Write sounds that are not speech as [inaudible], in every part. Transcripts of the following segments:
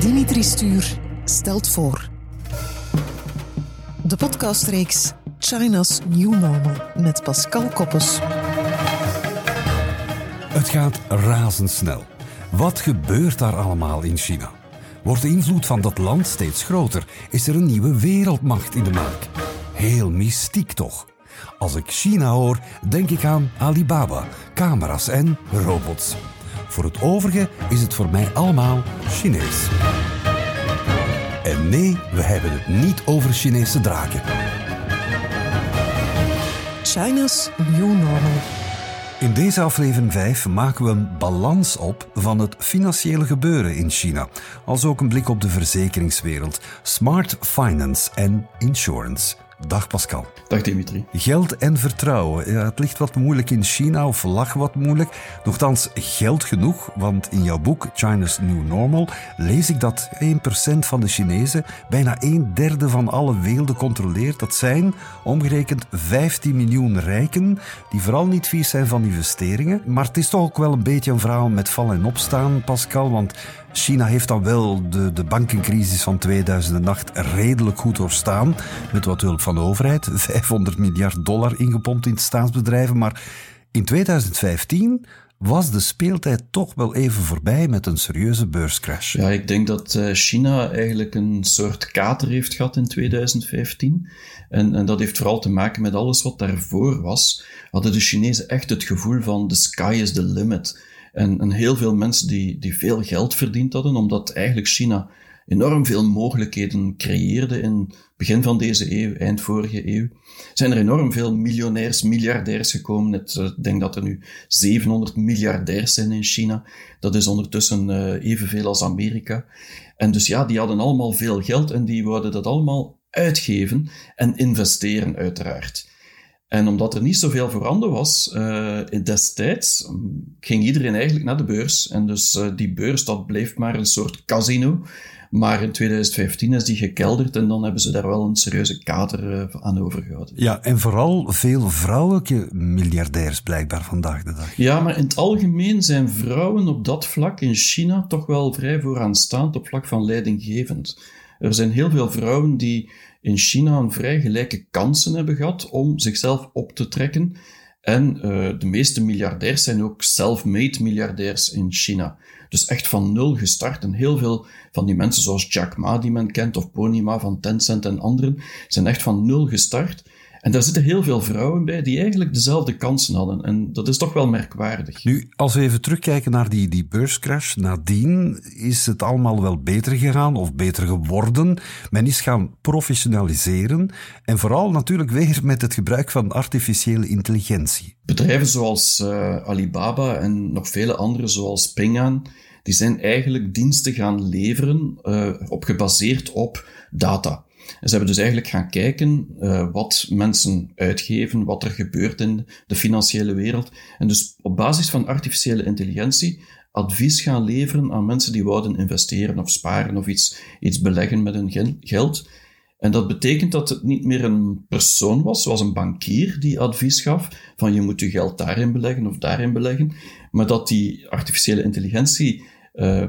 Dimitri Stuur stelt voor. De podcastreeks China's New Normal met Pascal Koppes. Het gaat razendsnel. Wat gebeurt daar allemaal in China? Wordt de invloed van dat land steeds groter? Is er een nieuwe wereldmacht in de maak? Heel mystiek toch? Als ik China hoor, denk ik aan Alibaba, camera's en robots. Voor het overige is het voor mij allemaal Chinees. En nee, we hebben het niet over Chinese draken. China's New Normal. In deze aflevering 5 maken we een balans op van het financiële gebeuren in China, als ook een blik op de verzekeringswereld, smart finance en insurance. Dag Pascal. Dag Dimitri. Geld en vertrouwen. Ja, het ligt wat moeilijk in China of lag wat moeilijk. Nochtans geld genoeg, want in jouw boek China's New Normal lees ik dat 1% van de Chinezen bijna een derde van alle weelde controleert. Dat zijn omgerekend 15 miljoen rijken die vooral niet vies zijn van investeringen. Maar het is toch ook wel een beetje een verhaal met vallen en opstaan, Pascal, want China heeft dan wel de, de bankencrisis van 2008 redelijk goed doorstaan. Met wat hulp van de overheid. [laughs] 500 miljard dollar ingepompt in staatsbedrijven. Maar in 2015 was de speeltijd toch wel even voorbij met een serieuze beurscrash. Ja, ik denk dat eh, China eigenlijk een soort kater heeft gehad in 2015. En, en dat heeft vooral te maken met alles wat daarvoor was. Hadden de Chinezen echt het gevoel van the sky is the limit. En, en heel veel mensen die, die veel geld verdiend hadden, omdat eigenlijk China enorm veel mogelijkheden creëerde in begin van deze eeuw, eind vorige eeuw, zijn er enorm veel miljonairs, miljardairs gekomen. Eh, ik denk dat er nu 700 miljardairs zijn in China. Dat is ondertussen uh, evenveel als Amerika. En dus ja, die hadden allemaal veel geld en die wilden dat allemaal uitgeven en investeren, uiteraard. En omdat er niet zoveel voorhanden was uh, destijds, ging iedereen eigenlijk naar de beurs. En dus uh, die beurs, dat bleef maar een soort casino. Maar in 2015 is die gekelderd en dan hebben ze daar wel een serieuze kater uh, aan overgehouden. Ja, en vooral veel vrouwelijke miljardairs blijkbaar vandaag de dag. Ja, maar in het algemeen zijn vrouwen op dat vlak in China toch wel vrij vooraanstaand op vlak van leidinggevend. Er zijn heel veel vrouwen die in China een vrij gelijke kansen hebben gehad om zichzelf op te trekken. En uh, de meeste miljardairs zijn ook self-made miljardairs in China. Dus echt van nul gestart. En heel veel van die mensen, zoals Jack Ma, die men kent, of Pony Ma van Tencent en anderen, zijn echt van nul gestart. En daar zitten heel veel vrouwen bij die eigenlijk dezelfde kansen hadden. En dat is toch wel merkwaardig. Nu, als we even terugkijken naar die, die beurscrash, nadien is het allemaal wel beter gegaan of beter geworden. Men is gaan professionaliseren en vooral natuurlijk weer met het gebruik van artificiële intelligentie. Bedrijven zoals uh, Alibaba en nog vele andere, zoals Ping die zijn eigenlijk diensten gaan leveren uh, op gebaseerd op data. En ze hebben dus eigenlijk gaan kijken uh, wat mensen uitgeven, wat er gebeurt in de financiële wereld. En dus op basis van artificiële intelligentie advies gaan leveren aan mensen die wouden investeren of sparen of iets, iets beleggen met hun geld. En dat betekent dat het niet meer een persoon was, zoals een bankier die advies gaf van je moet je geld daarin beleggen of daarin beleggen, maar dat die artificiële intelligentie uh,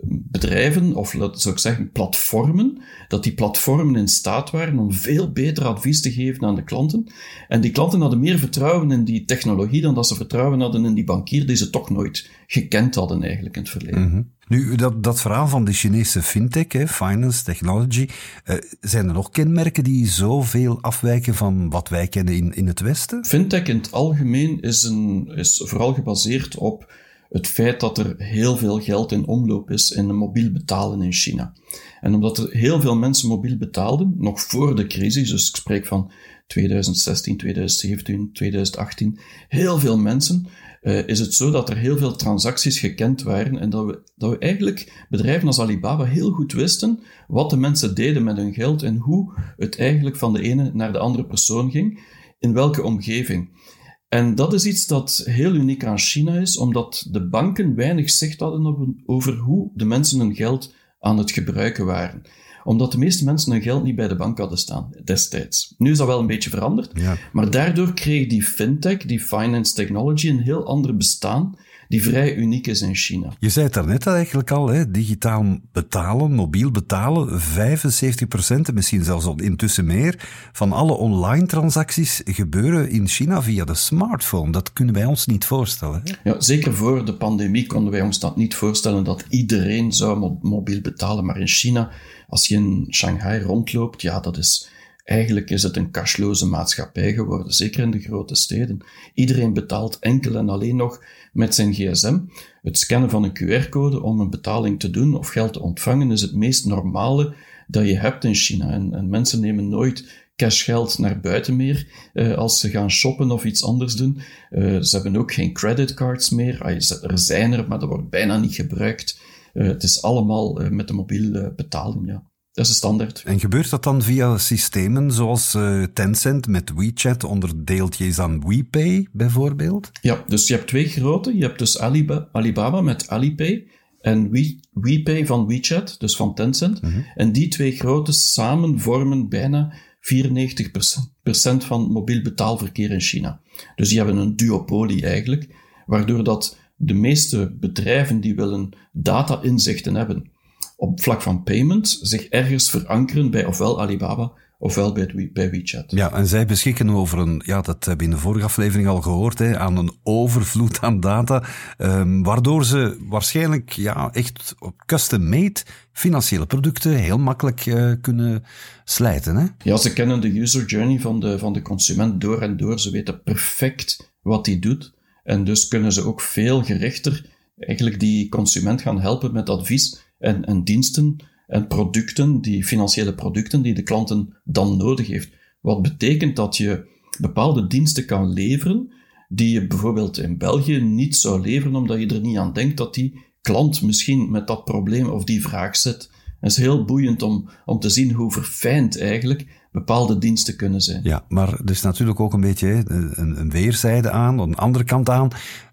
bedrijven, of zou ik zeggen platformen, dat die platformen in staat waren om veel beter advies te geven aan de klanten. En die klanten hadden meer vertrouwen in die technologie dan dat ze vertrouwen hadden in die bankier die ze toch nooit gekend hadden eigenlijk in het verleden. Mhm. Nu, dat, dat verhaal van de Chinese fintech, hè, finance, technology, uh, zijn er nog kenmerken die zoveel afwijken van wat wij kennen in, in het Westen? Fintech in het algemeen is, een, is vooral gebaseerd op het feit dat er heel veel geld in omloop is in mobiel betalen in China. En omdat er heel veel mensen mobiel betaalden, nog voor de crisis, dus ik spreek van 2016, 2017, 2018, heel veel mensen, uh, is het zo dat er heel veel transacties gekend waren en dat we, dat we eigenlijk bedrijven als Alibaba heel goed wisten wat de mensen deden met hun geld en hoe het eigenlijk van de ene naar de andere persoon ging, in welke omgeving. En dat is iets dat heel uniek aan China is, omdat de banken weinig zicht hadden over hoe de mensen hun geld aan het gebruiken waren. Omdat de meeste mensen hun geld niet bij de bank hadden staan destijds. Nu is dat wel een beetje veranderd, maar daardoor kreeg die fintech, die finance technology, een heel ander bestaan die vrij uniek is in China. Je zei het daarnet eigenlijk al, hè, digitaal betalen, mobiel betalen, 75% en misschien zelfs intussen meer van alle online transacties gebeuren in China via de smartphone. Dat kunnen wij ons niet voorstellen. Hè? Ja, zeker voor de pandemie konden wij ons dat niet voorstellen dat iedereen zou mobiel betalen, maar in China, als je in Shanghai rondloopt, ja, dat is Eigenlijk is het een cashloze maatschappij geworden, zeker in de grote steden. Iedereen betaalt enkel en alleen nog met zijn gsm. Het scannen van een QR-code om een betaling te doen of geld te ontvangen is het meest normale dat je hebt in China. En, en mensen nemen nooit cashgeld naar buiten meer uh, als ze gaan shoppen of iets anders doen. Uh, ze hebben ook geen creditcards meer. Ah, er zijn er, maar dat wordt bijna niet gebruikt. Uh, het is allemaal met de mobiele betaling, ja. Dat is de standaard. En gebeurt dat dan via systemen zoals uh, Tencent met WeChat onder deeltjes aan WePay bijvoorbeeld? Ja, dus je hebt twee grote. Je hebt dus Alibaba, Alibaba met Alipay en We, WePay van WeChat, dus van Tencent. Mhm. En die twee grote samen vormen bijna 94% van mobiel betaalverkeer in China. Dus die hebben een duopolie eigenlijk, waardoor dat de meeste bedrijven die willen data-inzichten hebben op vlak van payment zich ergens verankeren bij ofwel Alibaba ofwel bij, bij WeChat. Ja, en zij beschikken over een, ja, dat hebben we in de vorige aflevering al gehoord, hè, aan een overvloed aan data, um, waardoor ze waarschijnlijk ja, echt custom-made financiële producten heel makkelijk uh, kunnen slijten. Hè? Ja, ze kennen de user journey van de, van de consument door en door. Ze weten perfect wat hij doet. En dus kunnen ze ook veel gerichter eigenlijk die consument gaan helpen met advies en, en diensten en producten, die financiële producten die de klanten dan nodig heeft. Wat betekent dat je bepaalde diensten kan leveren die je bijvoorbeeld in België niet zou leveren omdat je er niet aan denkt dat die klant misschien met dat probleem of die vraag zit. Het is heel boeiend om, om te zien hoe verfijnd eigenlijk bepaalde diensten kunnen zijn. Ja, maar er is natuurlijk ook een beetje een, een weerzijde aan, een andere kant aan.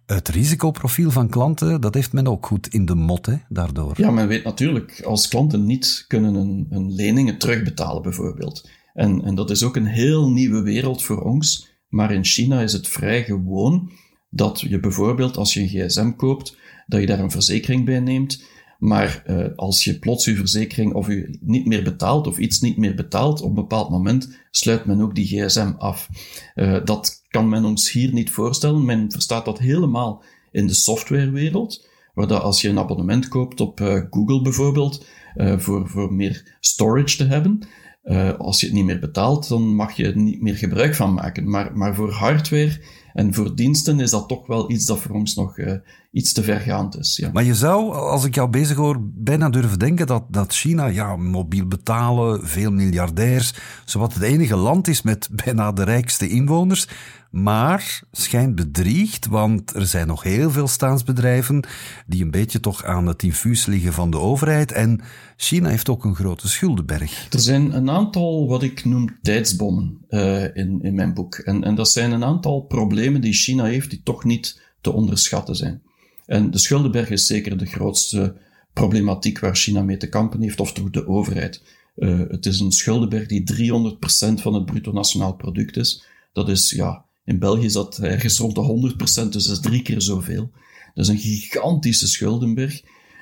Het risicoprofiel van klanten, dat heeft men ook goed in de mot, daardoor. Ja, men weet natuurlijk, als klanten niet kunnen een leningen terugbetalen, bijvoorbeeld. En, en dat is ook een heel nieuwe wereld voor ons. Maar in China is het vrij gewoon dat je bijvoorbeeld, als je een gsm koopt, dat je daar een verzekering bij neemt. Maar uh, als je plots je verzekering of je niet meer betaalt of iets niet meer betaalt, op een bepaald moment sluit men ook die gsm af. Uh, dat kan men ons hier niet voorstellen. Men verstaat dat helemaal in de softwarewereld, waar dat als je een abonnement koopt op uh, Google bijvoorbeeld, voor, voor meer storage te hebben, als je het niet meer betaalt, dan mag je er niet meer gebruik van maken. Maar, maar voor hardware en voor diensten is dat toch wel iets dat voor ons nog uh, iets te vergaand is. Ja. Maar je zou, als ik jou bezig hoor, bijna durven denken dat, dat China, ja, mobiel betalen, veel miljardairs, zowat het enige land is met [laughs] bijna de rijkste inwoners maar schijnt bedriegt, want er zijn nog heel veel staatsbedrijven die een beetje toch aan het infuus liggen van de overheid. En China heeft ook een grote schuldenberg. Er zijn een aantal wat ik noem tijdsbommen uh, in, in mijn boek. En, en dat zijn een aantal problemen die China heeft die toch niet te onderschatten zijn. En de schuldenberg is zeker de grootste problematiek waar China mee te kampen heeft, of toch de overheid. Uh, het is een schuldenberg die 300% van het bruto nationaal product is. Dat is ja, in België is dat ergens rond de 100%, dus dat is drie keer zoveel. Dat is een gigantische schuldenberg.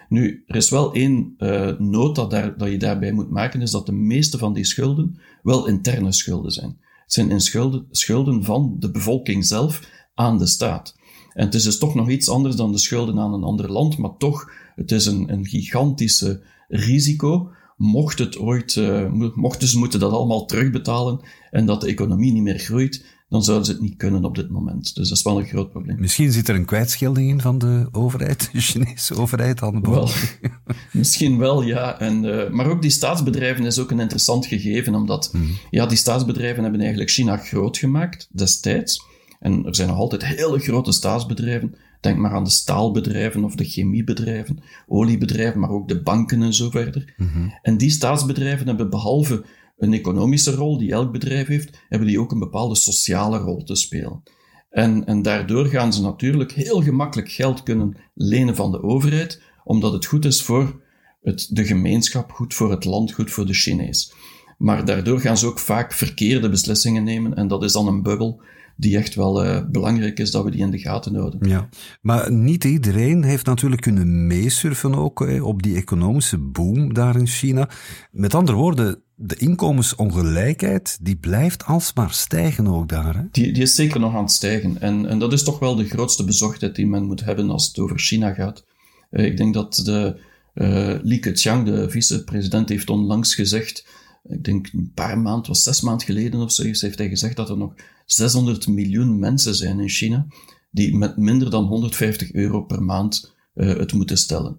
Nu, er is wel één uh, noot dat, daar, dat je daarbij moet maken, is dat de meeste van die schulden wel interne schulden zijn. Zijn in schulden, schulden van de bevolking zelf aan de staat. En het is dus toch nog iets anders dan de schulden aan een ander land, maar toch, het is een, een gigantische risico. Mocht het ooit, uh, mochten ze moeten dat allemaal terugbetalen en dat de economie niet meer groeit, dan zouden ze het niet kunnen op dit moment. Dus dat is wel een groot probleem. Misschien zit er een kwijtschelding in van de overheid, de Chinese overheid aan de wel, [laughs] Misschien wel, ja. En, uh, maar ook die staatsbedrijven is ook een interessant gegeven, omdat mhm. ja, die staatsbedrijven hebben eigenlijk China groot gemaakt destijds. En er zijn nog altijd hele grote staatsbedrijven. Denk maar aan de staalbedrijven of de chemiebedrijven, oliebedrijven, maar ook de banken en zo verder. Mhm. En die staatsbedrijven hebben behalve een economische rol die elk bedrijf heeft, hebben die ook een bepaalde sociale rol te spelen. En, en daardoor gaan ze natuurlijk heel gemakkelijk geld kunnen lenen van de overheid, omdat het goed is voor het, de gemeenschap, goed voor het land, goed voor de Chinees. Maar daardoor gaan ze ook vaak verkeerde beslissingen nemen en dat is dan een bubbel die echt wel uh, belangrijk is dat we die in de gaten houden. Ja, maar niet iedereen heeft natuurlijk kunnen meesurfen ook op die economische boom daar in China. Met andere woorden, de inkomensongelijkheid die blijft alsmaar stijgen ook daar. Hè? Die, die is zeker nog aan het stijgen. En, en dat is toch wel de grootste bezorgdheid die men moet hebben als het over China gaat. Uh, ik denk dat de uh, Li Keqiang, de vice-president, heeft onlangs gezegd, ik denk een paar maanden, was zes maanden geleden of zoiets, heeft hij gezegd dat er nog 600 miljoen mensen zijn in China die met minder dan 150 euro per maand uh, het moeten stellen.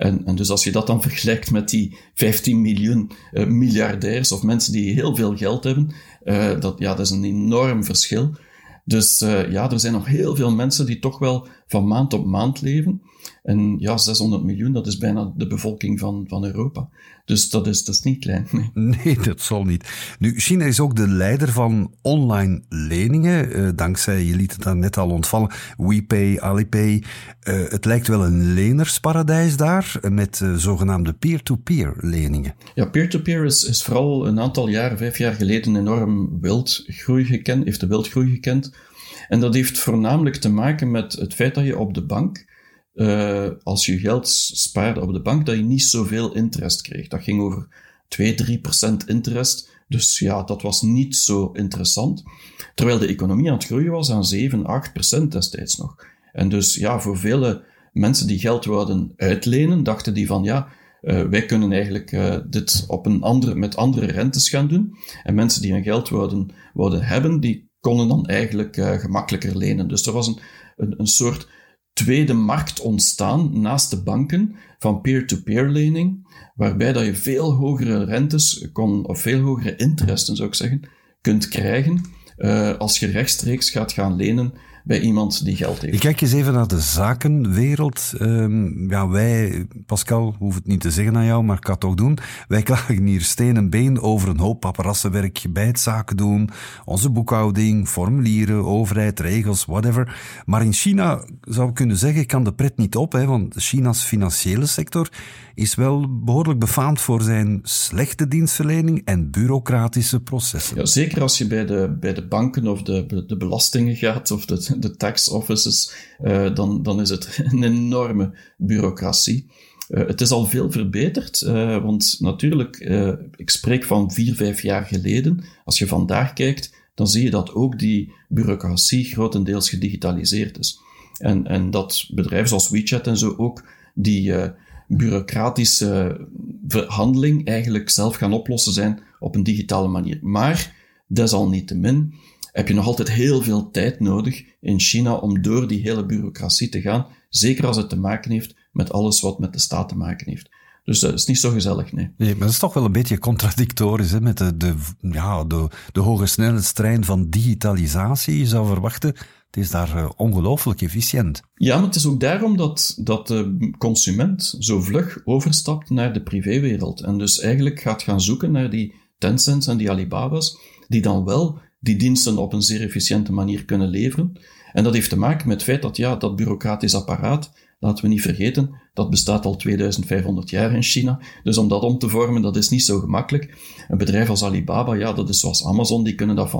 En, en, dus als je dat dan vergelijkt met die 15 miljoen uh, miljardairs of mensen die heel veel geld hebben, uh, dat, ja, dat is een enorm verschil. Dus uh, ja, er zijn nog heel veel mensen die toch wel van maand op maand leven. En ja, 600 miljoen, dat is bijna de bevolking van, van Europa. Dus dat is, dat is niet klein. Nee. [laughs] nee, dat zal niet. Nu, China is ook de leider van online leningen. Uh, dankzij, je liet het daar net al ontvallen, WePay, Alipay. Uh, het lijkt wel een lenersparadijs daar, met uh, zogenaamde peer-to-peer leningen. Ja, peer-to-peer is, is vooral een aantal jaar, vijf jaar geleden, enorm wildgroei gekend, heeft de wildgroei gekend. En dat heeft voornamelijk te maken met het feit dat je op de bank uh, als je geld spaarde op de bank, dat je niet zoveel interest kreeg. Dat ging over 2, 3 procent interest. Dus ja, dat was niet zo interessant. Terwijl de economie aan het groeien was aan 7, 8 procent destijds nog. En dus ja, voor vele mensen die geld wilden uitlenen, dachten die van ja, uh, wij kunnen eigenlijk uh, dit op een andere, met andere rentes gaan doen. En mensen die hun geld wilden, wilden hebben, die konden dan eigenlijk gemakkelijker lenen. Dus er was een, een, een soort tweede markt ontstaan naast de banken van peer-to-peer lening, waarbij dat je veel hogere rentes kon, of veel hogere interesten zou ik zeggen, kunt krijgen uh, als je rechtstreeks gaat gaan lenen bij iemand die geld heeft. Ik kijk eens even naar de zakenwereld. Um, ja, wij, Pascal, hoef het niet te zeggen aan jou, maar ik kan het toch doen. Wij klagen hier steen en been over een hoop paparassenwerk bij het zaken doen. Onze boekhouding, formulieren, overheid, regels, whatever. Maar in China zou ik kunnen zeggen, kan de pret niet op, hè, want China's financiële sector is wel behoorlijk befaamd voor zijn slechte dienstverlening en bureaucratische processen. Ja, zeker als je bij de, bij de banken of de, de belastingen gaat of de, de tax offices, uh, dan, dan is het [laughs] een enorme bureaucratie. Uh, het is al veel verbeterd, uh, want natuurlijk, ik spreek van vier, vijf jaar geleden. Als je vandaag kijkt, dan zie je dat ook die bureaucratie grotendeels gedigitaliseerd is. En, en dat bedrijven zoals WeChat en zo ook die bureaucratische verhandeling eigenlijk zelf gaan oplossen zijn op een digitale manier. Maar desalniettemin heb je nog altijd heel veel tijd nodig in China om door die hele bureaucratie te gaan, zeker als het te maken heeft met alles wat met de staat te maken heeft. Dus dat is niet zo gezellig, nee. Nee, maar dat is toch wel een beetje contradictorisch, hè, met de, de, ja, de, de hoge snelheidstrein van digitalisatie. Je zou verwachten het is daar uh, ongelooflijk efficiënt. Ja, maar het is ook daarom dat, dat de consument zo vlug overstapt naar de privéwereld. En dus eigenlijk gaat gaan zoeken naar die Tencents en die Alibaba's, die dan wel die diensten op een zeer efficiënte manier kunnen leveren. En dat heeft te maken met het feit dat ja, dat bureaucratisch apparaat, laten we niet vergeten, dat bestaat al 2500 jaar in China. Dus om dat om te vormen, dat is niet zo gemakkelijk. Een bedrijf als Alibaba, ja, dat is zoals Amazon, die kunnen dat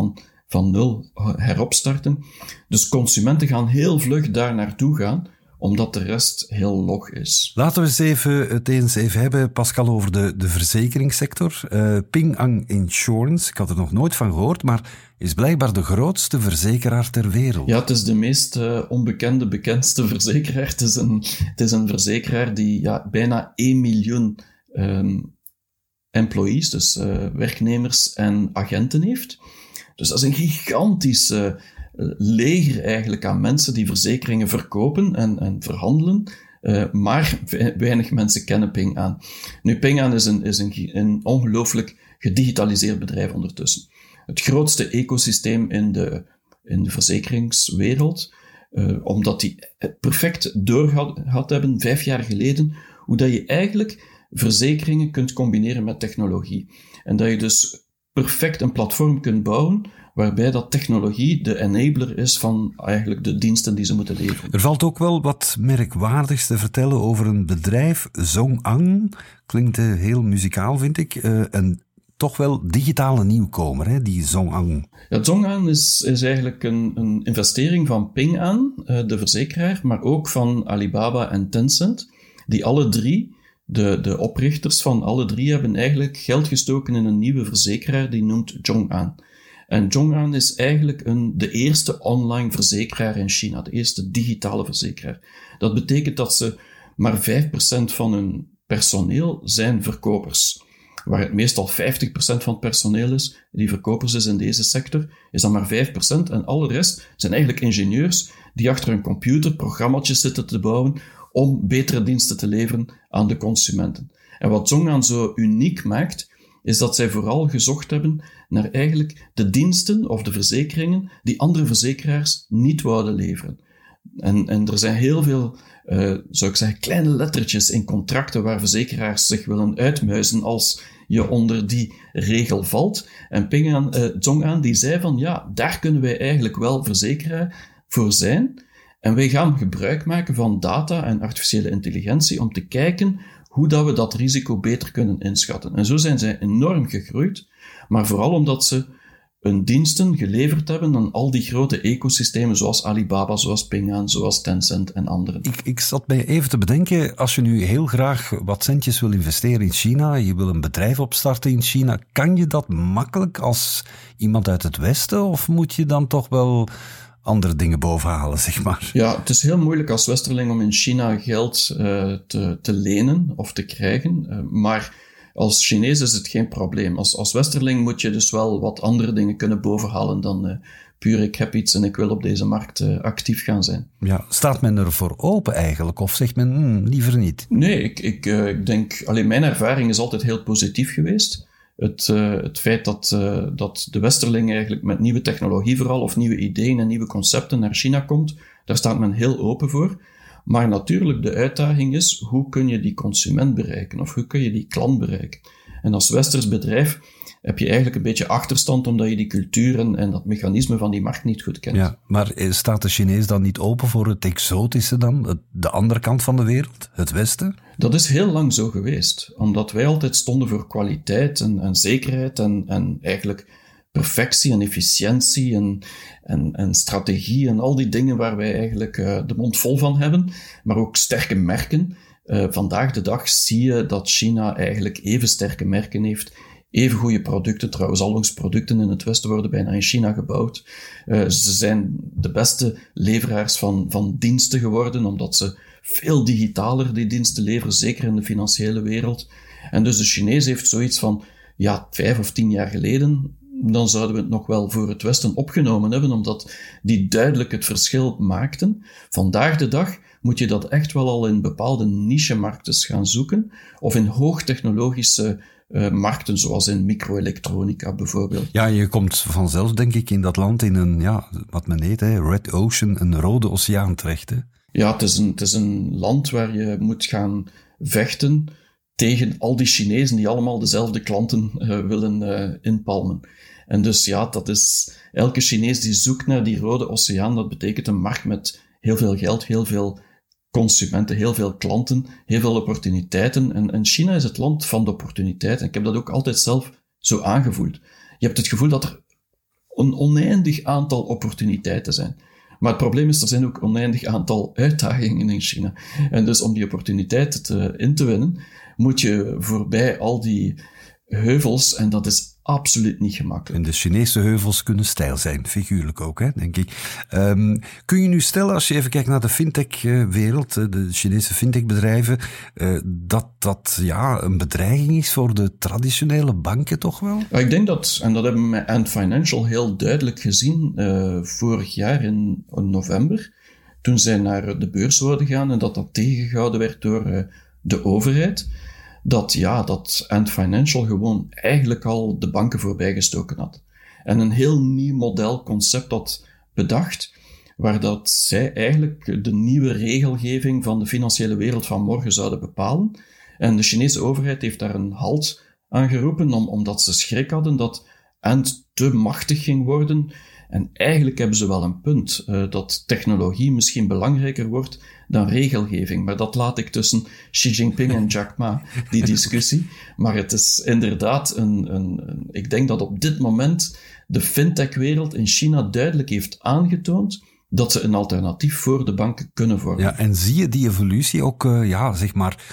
van nul heropstarten. Dus consumenten gaan heel vlug daar naartoe gaan, omdat de rest heel log is. Laten we eens even, het eens even hebben, Pascal, over de, de verzekeringssector. Uh, Ping An Insurance, ik had er nog nooit van gehoord, maar is blijkbaar de grootste verzekeraar ter wereld. Ja, het is de meest uh, onbekende, bekendste [laughs] verzekeraar. Het is een, het is een verzekeraar die ja, bijna 1 miljoen um, employees, dus uh, werknemers en agenten heeft. Dus dat is een gigantische eh, leger eigenlijk aan mensen die verzekeringen verkopen en, en verhandelen. Maar weinig mensen kennen Ping An. Nu, Ping An is een, is een, een ongelooflijk gedigitaliseerd bedrijf ondertussen. Het grootste ecosysteem in de, in de verzekeringswereld, uh, omdat die het perfect doorgehad hebben, vijf jaar geleden, hoe dat je eigenlijk verzekeringen kunt combineren met technologie. En dat je dus perfect een platform kunt bouwen waarbij dat technologie de enabler is van eigenlijk de diensten die ze moeten leveren. Er valt ook wel wat merkwaardigs te vertellen over een bedrijf, Zongang. Klinkt eh, heel muzikaal, vind ik. Uh, een toch wel digitale nieuwkomer, hè, die Zongang. Ja, Zongang is, is eigenlijk een, een investering van Ping An, eh, de verzekeraar, maar ook van Alibaba en Tencent, die alle drie, de, de oprichters van alle drie, hebben eigenlijk geld gestoken in een nieuwe verzekeraar die noemt Zhong'an. En Zhong'an is eigenlijk een, de eerste online verzekeraar in China, de eerste digitale verzekeraar. Dat betekent dat ze maar 5% van hun personeel zijn verkopers. Waar het meestal 50% van het personeel is, die verkopers is in deze sector, is dan maar 5%. En alle rest zijn eigenlijk ingenieurs die achter een computer programma's zitten te bouwen om betere diensten te leveren aan de consumenten. En wat Zong'an zo uniek maakt, is dat zij vooral gezocht hebben naar eigenlijk de diensten of de verzekeringen die andere verzekeraars niet wouden leveren. En, en er zijn heel veel, uh, zou ik zeggen, kleine lettertjes in contracten waar verzekeraars zich willen uitmuizen als je onder die regel valt. En Pingan uh, Zongan die zei van ja, daar kunnen wij eigenlijk wel verzekeraar voor zijn. En wij gaan gebruik maken van data en artificiële intelligentie om te kijken hoe dat we dat risico beter kunnen inschatten. En zo zijn zij enorm gegroeid, maar vooral omdat ze hun diensten geleverd hebben aan al die grote ecosystemen zoals Alibaba, zoals Ping An, zoals Tencent en anderen. Ik, ik zat mij even te bedenken, als je nu heel graag wat centjes wil investeren in China, je wil een bedrijf opstarten in China, kan je dat makkelijk als iemand uit het Westen of moet je dan toch wel andere dingen bovenhalen, zeg maar. Ja, het is heel moeilijk als Westerling om in China geld uh, te, te lenen of te krijgen. Uh, maar als Chinees is het geen probleem. Als, als Westerling moet je dus wel wat andere dingen kunnen bovenhalen dan uh, puur ik heb iets en ik wil op deze markt actief gaan zijn. Ja, staat men ervoor open eigenlijk? Of zegt men hmm, liever niet? Nee, ik, ik, ik denk, alleen mijn ervaring is altijd heel positief geweest het, het feit dat, dat de Westerling eigenlijk met nieuwe technologie vooral, of nieuwe ideeën en nieuwe concepten naar China komt, daar staat men heel open voor. Maar natuurlijk, de uitdaging is, hoe kun je die consument bereiken? Of hoe kun je die klant bereiken? En als Westers bedrijf heb je eigenlijk een beetje achterstand omdat je die cultuur en, dat mechanisme van die markt niet goed kent. Ja, maar eh, staat de Chinees dan niet open voor het exotische dan? De andere kant van de wereld, het Westen? Dat is heel lang zo geweest, omdat wij altijd stonden voor kwaliteit en, en zekerheid en, en eigenlijk perfectie en efficiëntie en, en, en strategie en al die dingen waar wij eigenlijk uh, de mond vol van hebben, maar ook sterke merken. Uh, vandaag de dag zie je dat China eigenlijk even sterke merken heeft Even goede producten, trouwens, al onze producten in het Westen worden bijna in China gebouwd. Uh, ze zijn de beste leveraars van, van diensten geworden, omdat ze veel digitaler die diensten leveren, zeker in de financiële wereld. En dus de Chinees heeft zoiets van, ja, vijf of tien jaar geleden, dan zouden we het nog wel voor het Westen opgenomen hebben, omdat die duidelijk het verschil maakten. Vandaag de dag moet je dat echt wel al in bepaalde niche-markten gaan zoeken, of in hoogtechnologische uh, markten, zoals in microelektronica bijvoorbeeld. Ja, je komt vanzelf, denk ik, in dat land in een, ja, wat men heet, hè, Red Ocean, een rode oceaan terecht. Hè? Ja, het is, een, het is een land waar je moet gaan vechten tegen al die Chinezen die allemaal dezelfde klanten uh, willen uh, inpalmen. En dus ja, dat is elke Chinees die zoekt naar die rode oceaan, dat betekent een markt met heel veel geld, heel veel consumenten, heel veel klanten, heel veel opportuniteiten. En, en China is het land van de opportuniteiten. Ik heb dat ook altijd zelf zo aangevoeld. Je hebt het gevoel dat er een oneindig aantal opportuniteiten zijn. Maar het probleem is, er zijn ook oneindig aantal uitdagingen in China. En dus om die opportuniteiten te, in te winnen, moet je voorbij al die heuvels, en dat is absoluut niet gemakkelijk. En de Chinese heuvels kunnen stijl zijn, figuurlijk ook, hè, denk ik. Um, kun je nu stellen, als je even kijkt naar de fintech-wereld, eh, de Chinese fintech-bedrijven, uh, dat dat ja, een bedreiging is voor de traditionele banken toch wel? Ik denk dat, en dat hebben we met Ant Financial heel duidelijk gezien uh, vorig jaar in, in, november, toen zij naar de beurs zouden gaan en dat dat tegengehouden werd door de overheid dat, ja, dat Ant Financial gewoon eigenlijk al de banken voorbijgestoken had. En een heel nieuw model, concept had bedacht, waar dat zij eigenlijk de nieuwe regelgeving van de financiële wereld van morgen zouden bepalen. En de Chinese overheid heeft daar een halt aan geroepen, om, omdat ze schrik hadden dat Ant te machtig ging worden En eigenlijk hebben ze wel een punt uh, dat technologie misschien belangrijker wordt dan regelgeving. Maar dat laat ik tussen Xi Jinping en Jack Ma, die discussie. [laughs] Maar het is inderdaad een, een, een ik denk dat op dit moment de fintech-wereld in China duidelijk heeft aangetoond dat ze een alternatief voor de banken kunnen vormen. Ja, en zie je die evolutie ook, uh, ja, zeg maar,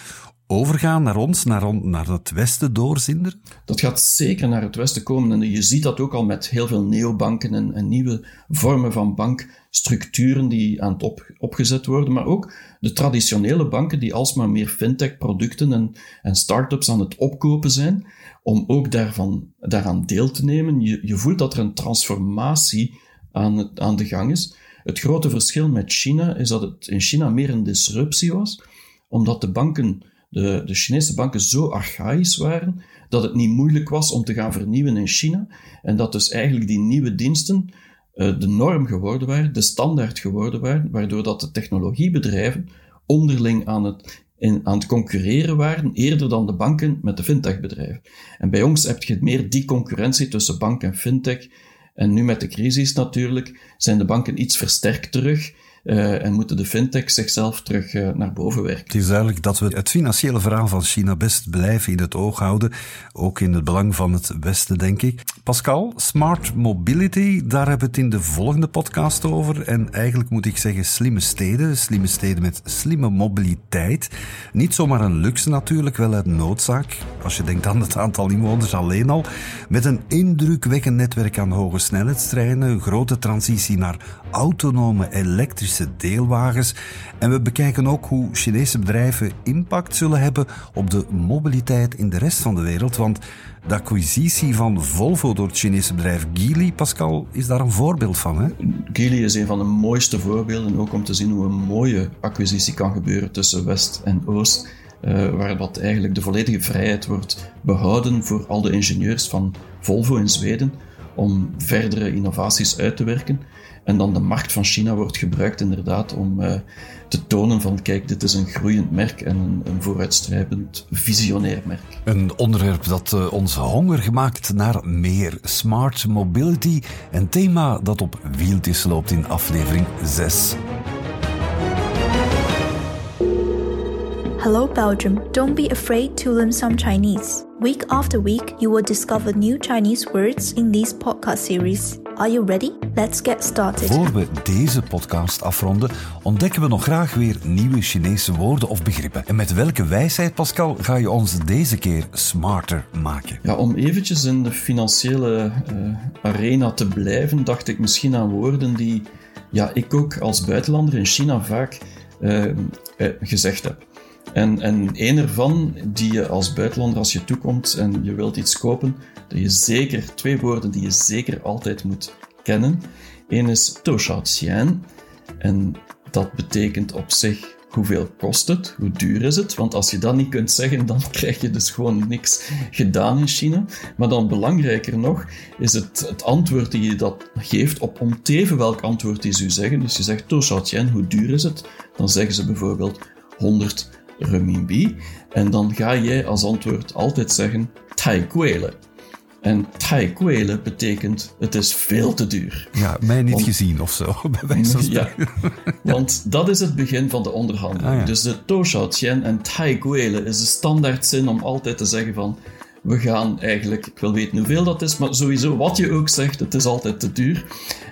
overgaan naar ons, naar, naar het Westen doorzinderen? Dat gaat zeker naar het Westen komen. En je ziet dat ook al met heel veel neobanken en, en nieuwe vormen van bankstructuren die aan het op, opgezet worden. Maar ook de traditionele banken die alsmaar meer fintech-producten en, en start-ups aan het opkopen zijn. Om ook daarvan, daaraan deel te nemen. Je, je voelt dat er een transformatie aan, aan de gang is. Het grote verschil met China is dat het in China meer een disruptie was, omdat de banken de, de Chinese banken zo archaïs waren dat het niet moeilijk was om te gaan vernieuwen in China. En dat dus eigenlijk die nieuwe diensten uh, de norm geworden waren, de standaard geworden waren, waardoor dat de technologiebedrijven onderling aan het, aan het concurreren waren, eerder dan de banken met de fintechbedrijven. En bij ons heb je meer die concurrentie tussen bank en fintech. En nu met de crisis natuurlijk zijn de banken iets versterkt terug. Uh, en moeten de fintech zichzelf terug uh, naar boven werken. Het is duidelijk dat we het financiële verhaal van China best blijven in het oog houden. Ook in het belang van het Westen, denk ik. Pascal, smart mobility, daar hebben we het in de volgende podcast over. En eigenlijk moet ik zeggen slimme steden. Slimme steden met slimme mobiliteit. Niet zomaar een luxe natuurlijk, wel uit noodzaak. Als je denkt aan het aantal inwoners alleen al. Met een indrukwekkend netwerk aan hoge snelheidstreinen. Grote transitie naar autonome elektrische deelwagens. En we bekijken ook hoe Chinese bedrijven impact zullen hebben op de mobiliteit in de rest van de wereld. Want de acquisitie van Volvo door het Chinese bedrijf Geely, Pascal, is daar een voorbeeld van. Hè? Geely is een van de mooiste voorbeelden, ook om te zien hoe een mooie acquisitie kan gebeuren tussen West en Oost. Uh, waar dat eigenlijk de volledige vrijheid wordt behouden voor al de ingenieurs van Volvo in Zweden om verdere innovaties uit te werken. En dan de markt van China wordt gebruikt inderdaad om uh, te tonen van kijk, dit is een groeiend merk en een, een vooruitstrevend visionair merk. Een onderwerp dat uh, ons honger gemaakt naar meer smart mobility. Een thema dat op wieltjes loopt in aflevering 6. Hello Belgium, don't be afraid to learn some Chinese. Week after week, you will discover new Chinese words in this podcast series. Are you ready? Let's get started. Voor we deze podcast afronden, ontdekken we nog graag weer nieuwe Chinese woorden of begrippen. En met welke wijsheid, Pascal, ga je ons deze keer smarter maken? Ja, om eventjes in de financiële uh, arena te blijven, dacht ik misschien aan woorden die ja, ik ook als buitenlander in China vaak uh, uh, gezegd heb. En, en een ervan die je als buitenlander, als je toekomt en je wilt iets kopen, je zeker, twee woorden die je zeker altijd moet kennen. Eén is Xian. En dat betekent op zich hoeveel kost het, hoe duur is het. Want als je dat niet kunt zeggen, dan [laughs] krijg je dus gewoon niks gedaan in China. Maar dan belangrijker nog, is het, het antwoord die je dat geeft op om teven welk antwoord die ze zeggen. Dus je zegt Xian, hoe duur is het? Dan zeggen ze bijvoorbeeld 100 renminbi. En dan ga jij als antwoord altijd zeggen tai guile. En tai guile betekent het is veel te duur. Ja, mij niet gezien of zo, [laughs] bij Ja, [laughs] want dat is het begin van de onderhandeling. Ah, ja. Dus de to shao tian en tai guile is de standaard zin om altijd te zeggen van we gaan eigenlijk, ik wil weten hoeveel dat is, maar sowieso wat je ook zegt, het is altijd te duur.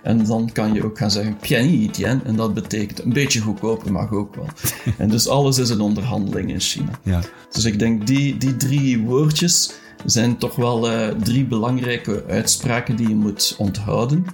En dan kan je ook gaan zeggen piani tien, en dat betekent een beetje goedkoper mag ook wel. [laughs] en dus alles is een onderhandeling in China. Ja. Dus ik denk die, die drie woordjes zijn toch wel uh, drie belangrijke uitspraken die je moet onthouden.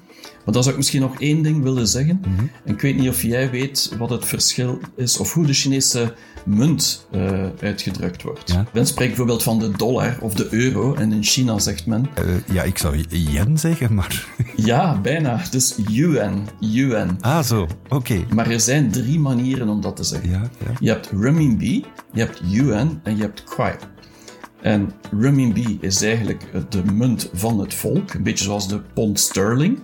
Maar dan zou ik misschien nog één ding willen zeggen. Mhm. En ik weet niet of jij weet wat het verschil is, of hoe de Chinese munt uh, uitgedrukt wordt. Ja. Men spreekt bijvoorbeeld van de dollar of de euro, en in China zegt men... Uh, ja, ik zou yen zeggen, maar... [laughs] ja, bijna. Dus yuan. yuan. Ah, zo. Oké. Okay. Maar er zijn drie manieren om dat te zeggen. Ja, ja. Je hebt renminbi, je hebt yuan en je hebt kwai. En renminbi is eigenlijk de munt van het volk, een beetje zoals de pond sterling.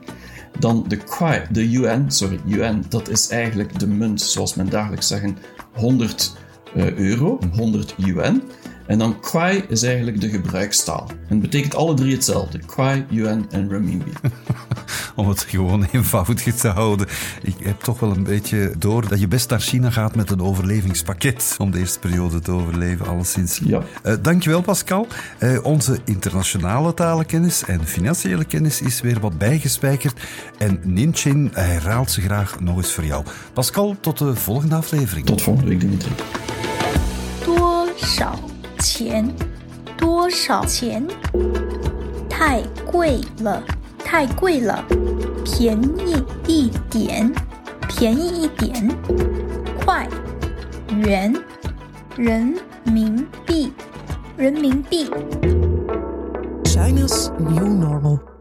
Dan de kwai, de yuan, sorry, yuan, dat is eigenlijk de munt, zoals men dagelijks zeggen, 100 uh, euro, 100 yuan. En dan kwai is eigenlijk de gebruikstaal. En het betekent alle drie hetzelfde. Kwai, yuan en renminbi. [laughs] om het gewoon eenvoudig te houden. Ik heb toch wel een beetje door dat je best naar China gaat met een overlevingspakket om de eerste periode te overleven, alleszins. Ja. Uh, dankjewel Pascal. Uh, onze internationale talenkennis en financiële kennis is weer wat bijgespijkerd en Ninchin herhaalt ze graag nog eens voor jou. Pascal, tot de volgende aflevering. Tot volgende week, Dimitri. 多少钱？多少钱？太贵了， 太贵了，便宜一点，便宜一点，块、元、人民币、人民币。China's New Normal.